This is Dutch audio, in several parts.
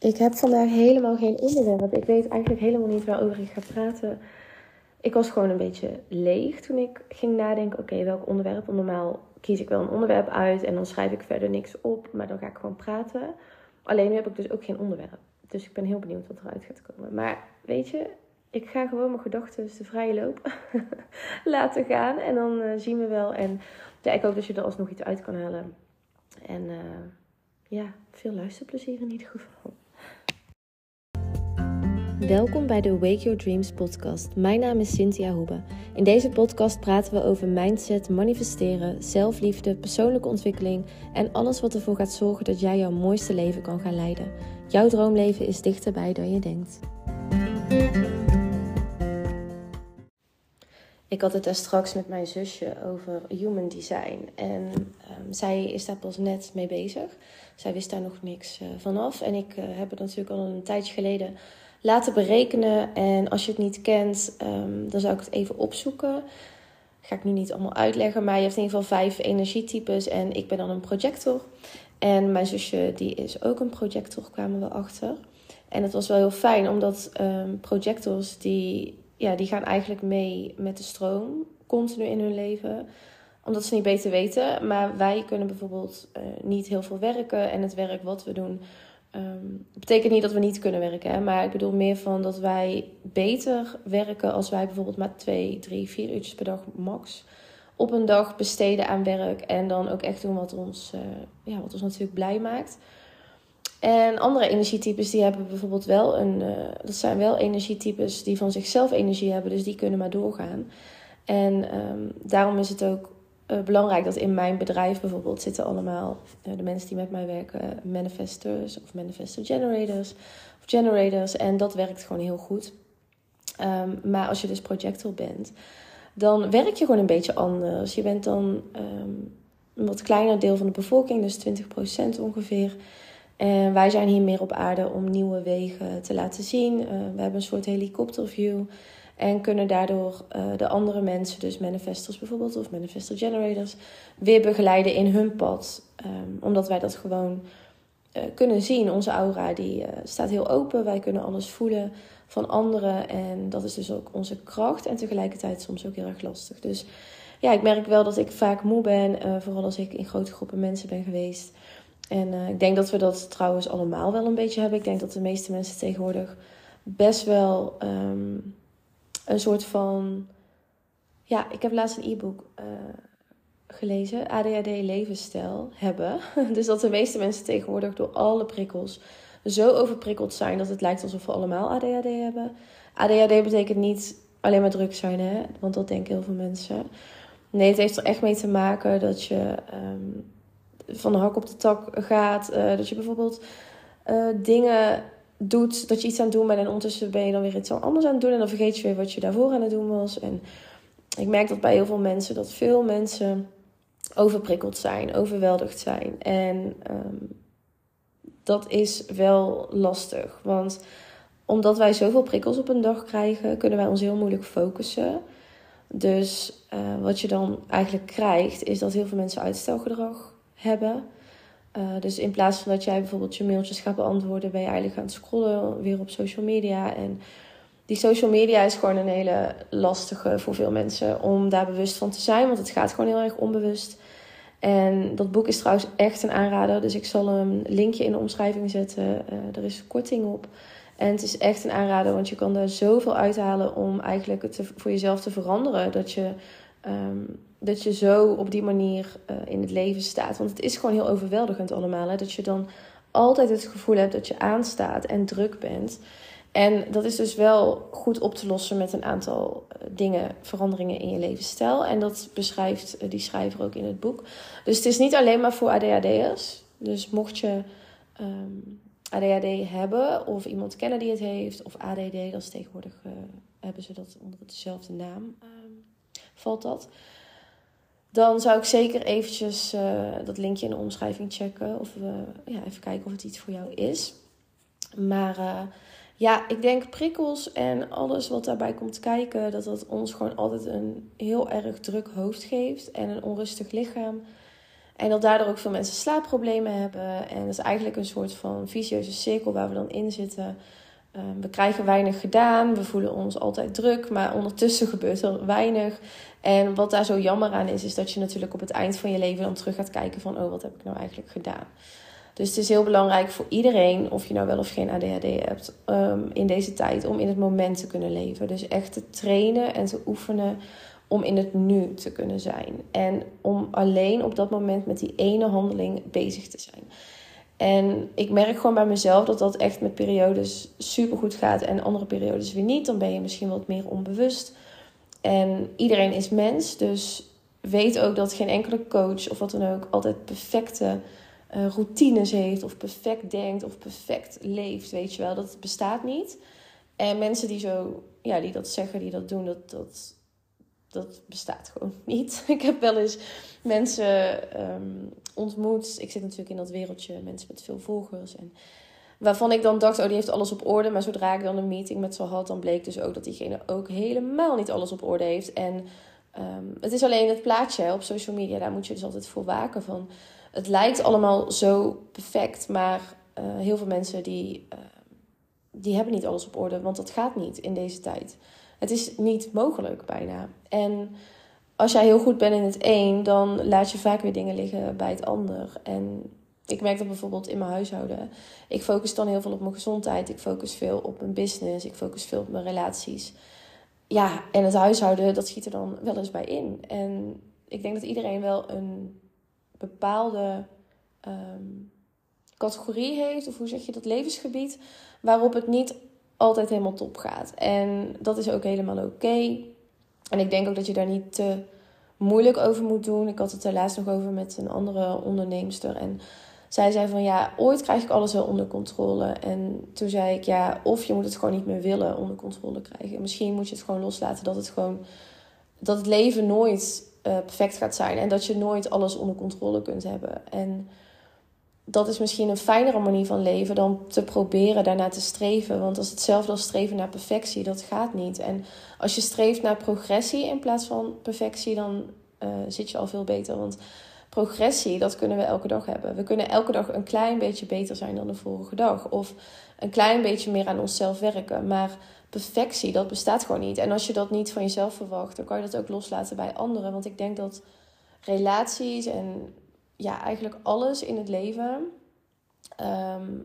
Ik heb vandaag helemaal geen onderwerp. Ik weet eigenlijk helemaal niet waarover ik ga praten. Ik was gewoon een beetje leeg toen ik ging nadenken: oké, welk onderwerp? Normaal kies ik wel een onderwerp uit en dan schrijf ik verder niks op, maar dan ga ik gewoon praten. Alleen nu heb ik dus ook geen onderwerp. Dus ik ben heel benieuwd wat eruit gaat komen. Maar weet je, ik ga gewoon mijn gedachten de vrije loop laten gaan. En dan uh, zien we wel. En ja, ik hoop dat je er alsnog iets uit kan halen. En uh, ja, veel luisterplezier in ieder geval. Welkom bij de Wake Your Dreams podcast. Mijn naam is Cynthia Hoebe. In deze podcast praten we over mindset, manifesteren, zelfliefde, persoonlijke ontwikkeling en alles wat ervoor gaat zorgen dat jij jouw mooiste leven kan gaan leiden. Jouw droomleven is dichterbij dan je denkt. Ik had het daar straks met mijn zusje over human design. En um, zij is daar pas net mee bezig. Zij wist daar nog niks uh, vanaf. En ik uh, heb het natuurlijk al een tijdje geleden laten berekenen. En als je het niet kent, um, dan zou ik het even opzoeken. Ga ik nu niet allemaal uitleggen. Maar je hebt in ieder geval vijf energietypes. En ik ben dan een projector. En mijn zusje die is ook een projector, kwamen we achter. En het was wel heel fijn, omdat um, projectors die ja, die gaan eigenlijk mee met de stroom, continu in hun leven omdat ze niet beter weten. Maar wij kunnen bijvoorbeeld uh, niet heel veel werken. En het werk wat we doen. Um, betekent niet dat we niet kunnen werken. Hè? Maar ik bedoel meer van dat wij beter werken als wij bijvoorbeeld maar twee, drie, vier uurtjes per dag max op een dag besteden aan werk. En dan ook echt doen wat ons, uh, ja, wat ons natuurlijk blij maakt. En andere energietypes die hebben bijvoorbeeld wel een. Uh, dat zijn wel energietypes die van zichzelf energie hebben, dus die kunnen maar doorgaan. En um, daarom is het ook uh, belangrijk dat in mijn bedrijf bijvoorbeeld zitten allemaal uh, de mensen die met mij werken, manifestors of manifesto generators of generators. En dat werkt gewoon heel goed. Um, maar als je dus projector bent, dan werk je gewoon een beetje anders. Je bent dan um, een wat kleiner deel van de bevolking, dus 20% ongeveer. En wij zijn hier meer op aarde om nieuwe wegen te laten zien. Uh, we hebben een soort helikopterview. En kunnen daardoor uh, de andere mensen, dus manifestors bijvoorbeeld, of manifestor generators, weer begeleiden in hun pad. Um, omdat wij dat gewoon uh, kunnen zien. Onze aura die staat heel open. Wij kunnen alles voelen van anderen. En dat is dus ook onze kracht. En tegelijkertijd soms ook heel erg lastig. Dus ja, ik merk wel dat ik vaak moe ben. vooral als ik in grote groepen mensen ben geweest. En ik denk dat we dat trouwens allemaal wel een beetje hebben. Ik denk dat de meeste mensen tegenwoordig best wel um, een soort van. Ja, ik heb laatst een e-book uh, gelezen, ADHD levensstijl hebben. dus dat de meeste mensen tegenwoordig door alle prikkels zo overprikkeld zijn dat het lijkt alsof we allemaal ADHD hebben. ADHD betekent niet alleen maar druk zijn, hè? want dat denken heel veel mensen. Nee, het heeft er echt mee te maken dat je. Um, van de hak op de tak gaat. Uh, dat je bijvoorbeeld uh, dingen doet, dat je iets aan het doen bent en ondertussen ben je dan weer iets anders aan het doen en dan vergeet je weer wat je daarvoor aan het doen was. En ik merk dat bij heel veel mensen, dat veel mensen overprikkeld zijn, overweldigd zijn. En um, dat is wel lastig, want omdat wij zoveel prikkels op een dag krijgen, kunnen wij ons heel moeilijk focussen. Dus uh, wat je dan eigenlijk krijgt, is dat heel veel mensen uitstelgedrag hebben. Uh, dus in plaats van dat jij bijvoorbeeld je mailtjes gaat beantwoorden, ben je eigenlijk aan het scrollen weer op social media. En die social media is gewoon een hele lastige voor veel mensen om daar bewust van te zijn, want het gaat gewoon heel erg onbewust. En dat boek is trouwens echt een aanrader, dus ik zal een linkje in de omschrijving zetten. Uh, er is korting op. En het is echt een aanrader, want je kan daar zoveel uithalen om eigenlijk het voor jezelf te veranderen. Dat je um, dat je zo op die manier uh, in het leven staat. Want het is gewoon heel overweldigend allemaal. Hè? Dat je dan altijd het gevoel hebt dat je aanstaat en druk bent. En dat is dus wel goed op te lossen met een aantal uh, dingen, veranderingen in je levensstijl. En dat beschrijft uh, die schrijver ook in het boek. Dus het is niet alleen maar voor ADHD'ers. Dus mocht je um, ADHD hebben of iemand kennen die het heeft, of ADD, dat is tegenwoordig hebben ze dat onder dezelfde naam, um, valt dat dan zou ik zeker eventjes uh, dat linkje in de omschrijving checken. Of ja, even kijken of het iets voor jou is. Maar uh, ja, ik denk prikkels en alles wat daarbij komt kijken, dat dat ons gewoon altijd een heel erg druk hoofd geeft en een onrustig lichaam. En dat daardoor ook veel mensen slaapproblemen hebben. En dat is eigenlijk een soort van vicieuze cirkel waar we dan in zitten. Ehm, we krijgen weinig gedaan, we voelen ons altijd druk, maar ondertussen gebeurt er weinig. En wat daar zo jammer aan is, is dat je natuurlijk op het eind van je leven dan terug gaat kijken van, oh, wat heb ik nou eigenlijk gedaan? Dus het is heel belangrijk voor iedereen, of je nou wel of geen ADHD hebt, um, in deze tijd, om in het moment te kunnen leven. Dus echt te trainen en te oefenen om in het nu te kunnen zijn. En om alleen op dat moment met die ene handeling bezig te zijn. En ik merk gewoon bij mezelf dat dat echt met periodes super goed gaat en andere periodes weer niet. Dan ben je misschien wat meer onbewust. En iedereen is mens, dus weet ook dat geen enkele coach of wat dan ook altijd perfecte uh, routines heeft, of perfect denkt, of perfect leeft. Weet je wel, dat bestaat niet. En mensen die zo, ja, die dat zeggen, die dat doen, dat, dat, dat bestaat gewoon niet. Ik heb wel eens mensen ehm, ontmoet. Ik zit natuurlijk in dat wereldje, mensen met veel volgers. En waarvan ik dan dacht, oh, die heeft alles op orde. Maar zodra ik dan een meeting met ze had, dan bleek dus ook dat diegene ook helemaal niet alles op orde heeft. En ehm, het is alleen het plaatje op social media, daar moet je dus altijd voor waken van. Het lijkt allemaal zo perfect, maar uh, heel veel mensen die, uh, die hebben niet alles op orde, want dat gaat niet in deze tijd. Het is niet mogelijk bijna. En als jij heel goed bent in het een, dan laat je vaak weer dingen liggen bij het ander. En ik merk dat bijvoorbeeld in mijn huishouden. Ik focus dan heel veel op mijn gezondheid. Ik focus veel op mijn business. Ik focus veel op mijn relaties. Ja, en het huishouden, dat schiet er dan wel eens bij in. En ik denk dat iedereen wel een bepaalde ehm, categorie heeft, of hoe zeg je dat, levensgebied, waarop het niet altijd helemaal top gaat. En dat is ook helemaal oké. En ik denk ook dat je daar niet te moeilijk over moet doen. Ik had het er laatst nog over met een andere onderneemster. En zij zei van ja, ooit krijg ik alles wel onder controle. En toen zei ik ja, of je moet het gewoon niet meer willen onder controle krijgen. Misschien moet je het gewoon loslaten dat het gewoon dat het leven nooit uh, perfect gaat zijn en dat je nooit alles onder controle kunt hebben. En dat is misschien een fijnere manier van leven dan te proberen daarna te streven. Want als hetzelfde als streven naar perfectie, dat gaat niet. En als je streeft naar progressie in plaats van perfectie, dan uh, zit je al veel beter. Want progressie, dat kunnen we elke dag hebben. We kunnen elke dag een klein beetje beter zijn dan de vorige dag. Of een klein beetje meer aan onszelf werken. Maar perfectie, dat bestaat gewoon niet. En als je dat niet van jezelf verwacht, dan kan je dat ook loslaten bij anderen. Want ik denk dat relaties en ja, eigenlijk alles in het leven. Ehm,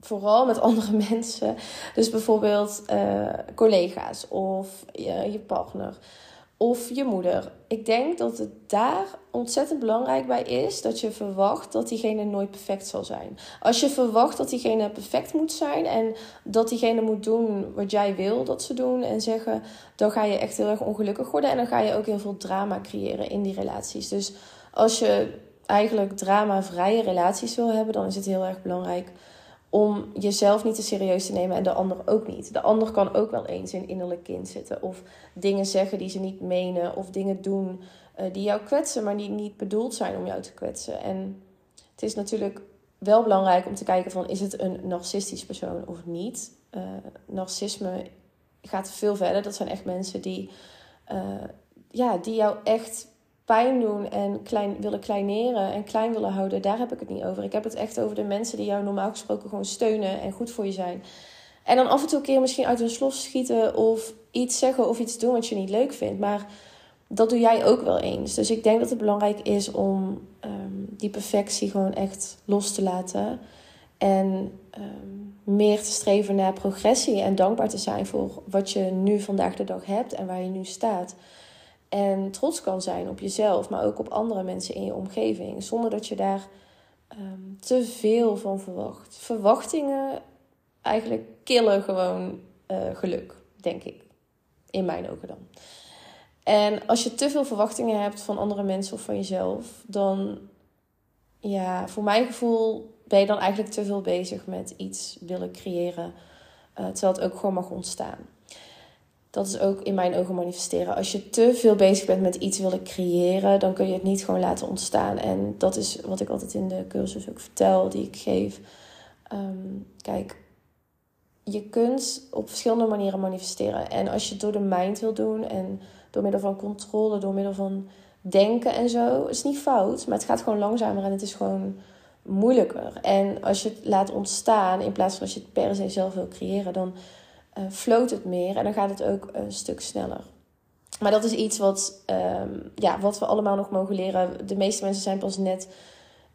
vooral met andere mensen. Dus bijvoorbeeld uh, collega's of je, je partner of je moeder. Ik denk dat het daar ontzettend belangrijk bij is dat je verwacht dat diegene nooit perfect zal zijn. Als je verwacht dat diegene perfect moet zijn en dat diegene moet doen wat jij wil dat ze doen en zeggen, dan ga je echt heel erg ongelukkig worden en dan ga je ook heel veel drama creëren in die relaties. Dus als je eigenlijk drama-vrije relaties wil hebben, dan is het heel erg belangrijk om jezelf niet te serieus te nemen en de ander ook niet. De ander kan ook wel eens in innerlijk kind zitten. Of dingen zeggen die ze niet menen. Of dingen doen uh, die jou kwetsen, maar die niet bedoeld zijn om jou te kwetsen. En het is natuurlijk wel belangrijk om te kijken van... is het een narcistisch persoon of niet? Uh, narcisme gaat veel verder. Dat zijn echt mensen die, uh, ja, die jou echt pijn doen en klein, willen kleineren en klein willen houden, daar heb ik het niet over. Ik heb het echt over de mensen die jou normaal gesproken gewoon steunen en goed voor je zijn. En dan af en toe een keer misschien uit hun slof schieten of iets zeggen of iets doen wat je niet leuk vindt. Maar dat doe jij ook wel eens. Dus ik denk dat het belangrijk is om um, die perfectie gewoon echt los te laten. En um, meer te streven naar progressie en dankbaar te zijn voor wat je nu vandaag de dag hebt en waar je nu staat. En trots kan zijn op jezelf, maar ook op andere mensen in je omgeving. Zonder dat je daar um, te veel van verwacht. Verwachtingen eigenlijk killen gewoon uh, geluk, denk ik. In mijn ogen dan. En als je te veel verwachtingen hebt van andere mensen of van jezelf, dan, ja, voor mijn gevoel ben je dan eigenlijk te veel bezig met iets willen creëren. Uh, terwijl het ook gewoon mag ontstaan dat is ook in mijn ogen manifesteren. Als je te veel bezig bent met iets willen creëren, dan kun je het niet gewoon laten ontstaan. En dat is wat ik altijd in de cursus ook vertel, die ik geef. Um, kijk, je kunt op verschillende manieren manifesteren. En als je het door de mind wil doen en door middel van controle, door middel van denken en zo. Is niet fout, maar het gaat gewoon langzamer en het is gewoon moeilijker. En als je het laat ontstaan, in plaats van als je het per se zelf wil creëren, dan floot het meer en dan gaat het ook een stuk sneller. Maar dat is iets wat, ehm, ja, wat we allemaal nog mogen leren. De meeste mensen zijn pas net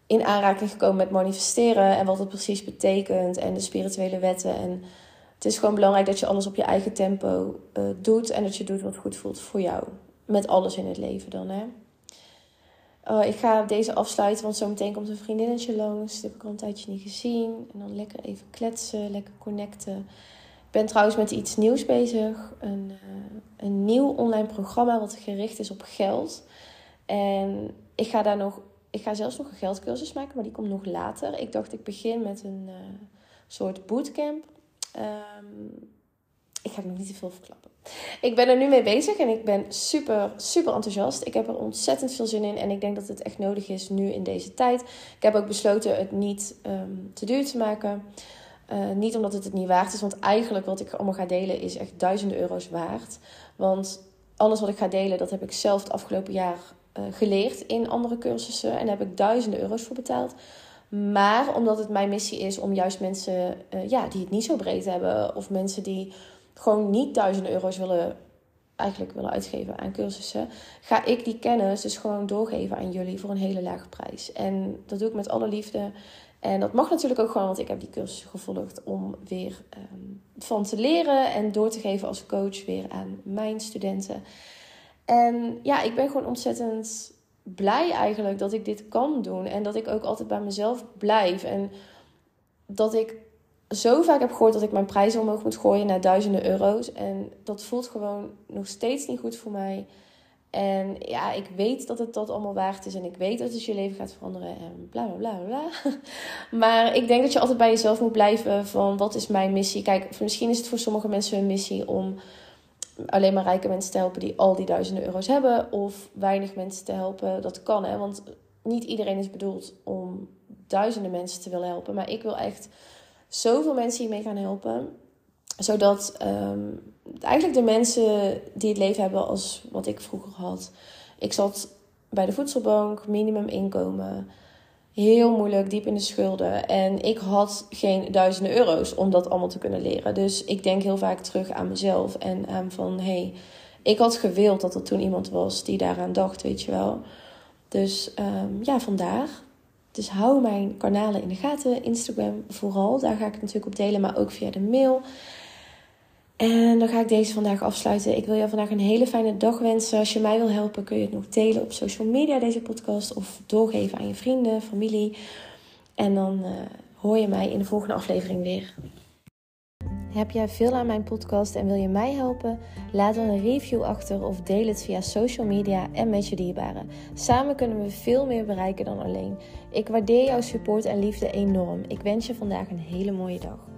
in aanraking gekomen met manifesteren en wat het precies betekent en de spirituele wetten. En het is gewoon belangrijk dat je alles op je eigen tempo uh, doet en dat je doet wat goed voelt voor jou. Met alles in het leven dan, hè. Oh, ik ga deze afsluiten, want zometeen komt een vriendinnetje langs. Die heb ik al een tijdje niet gezien. En dan lekker even kletsen, lekker connecten. Ben trouwens met iets nieuws bezig. Een, uh, een nieuw online programma wat gericht is op geld. En ik ga daar nog ik ga zelfs nog een geldcursus maken, maar die komt nog later. Ik dacht, ik begin met een uh, soort bootcamp. Um, ik ga nog niet te veel verklappen. Ik ben er nu mee bezig en ik ben super, super enthousiast. Ik heb er ontzettend veel zin in en ik denk dat het echt nodig is nu in deze tijd. Ik heb ook besloten het niet um, te duur te maken. Uh, niet omdat het het niet waard is, want eigenlijk wat ik allemaal ga delen is echt duizenden euro's waard. Want alles wat ik ga delen, dat heb ik zelf het afgelopen jaar uh, geleerd in andere cursussen. En daar heb ik duizenden euro's voor betaald. Maar omdat het mijn missie is om juist mensen uh, ja, die het niet zo breed hebben, of mensen die gewoon niet duizenden euro's willen, eigenlijk willen uitgeven aan cursussen, ga ik die kennis dus gewoon doorgeven aan jullie voor een hele lage prijs. En dat doe ik met alle liefde. En dat mag natuurlijk ook gewoon, want ik heb die cursus gevolgd om weer um, van te leren en door te geven als coach weer aan mijn studenten. En ja, ik ben gewoon ontzettend blij eigenlijk dat ik dit kan doen. En dat ik ook altijd bij mezelf blijf. En dat ik zo vaak heb gehoord dat ik mijn prijzen omhoog moet gooien naar duizenden euro's. En dat voelt gewoon nog steeds niet goed voor mij. En ja, ik weet dat het dat allemaal waard is. En ik weet dat het je leven gaat veranderen. En bla bla bla bla. Maar ik denk dat je altijd bij jezelf moet blijven van wat is mijn missie. Kijk, misschien is het voor sommige mensen een missie om alleen maar rijke mensen te helpen die al die duizenden euro's hebben. Of weinig mensen te helpen. Dat kan hè. Want niet iedereen is bedoeld om duizenden mensen te willen helpen. Maar ik wil echt zoveel mensen hiermee gaan helpen. Zodat um, eigenlijk de mensen die het leven hebben als wat ik vroeger had. Ik zat bij de voedselbank, minimum inkomen heel moeilijk, diep in de schulden. En ik had geen duizenden euro's om dat allemaal te kunnen leren. Dus ik denk heel vaak terug aan mezelf en aan van hé, hey, ik had gewild dat er toen iemand was die daaraan dacht, weet je wel. Dus um, ja, vandaag. Dus hou mijn kanalen in de gaten. Instagram vooral, daar ga ik het natuurlijk op delen, maar ook via de mail. En dan ga ik deze vandaag afsluiten. Ik wil jou vandaag een hele fijne dag wensen. Als je mij wil helpen, kun je het nog delen op social media, deze podcast. Of doorgeven aan je vrienden, familie. En dan uh, hoor je mij in de volgende aflevering weer. Heb jij veel aan mijn podcast en wil je mij helpen? Laat dan een review achter of deel het via social media en met je dierbaren. Samen kunnen we veel meer bereiken dan alleen. Ik waardeer jouw support en liefde enorm. Ik wens je vandaag een hele mooie dag.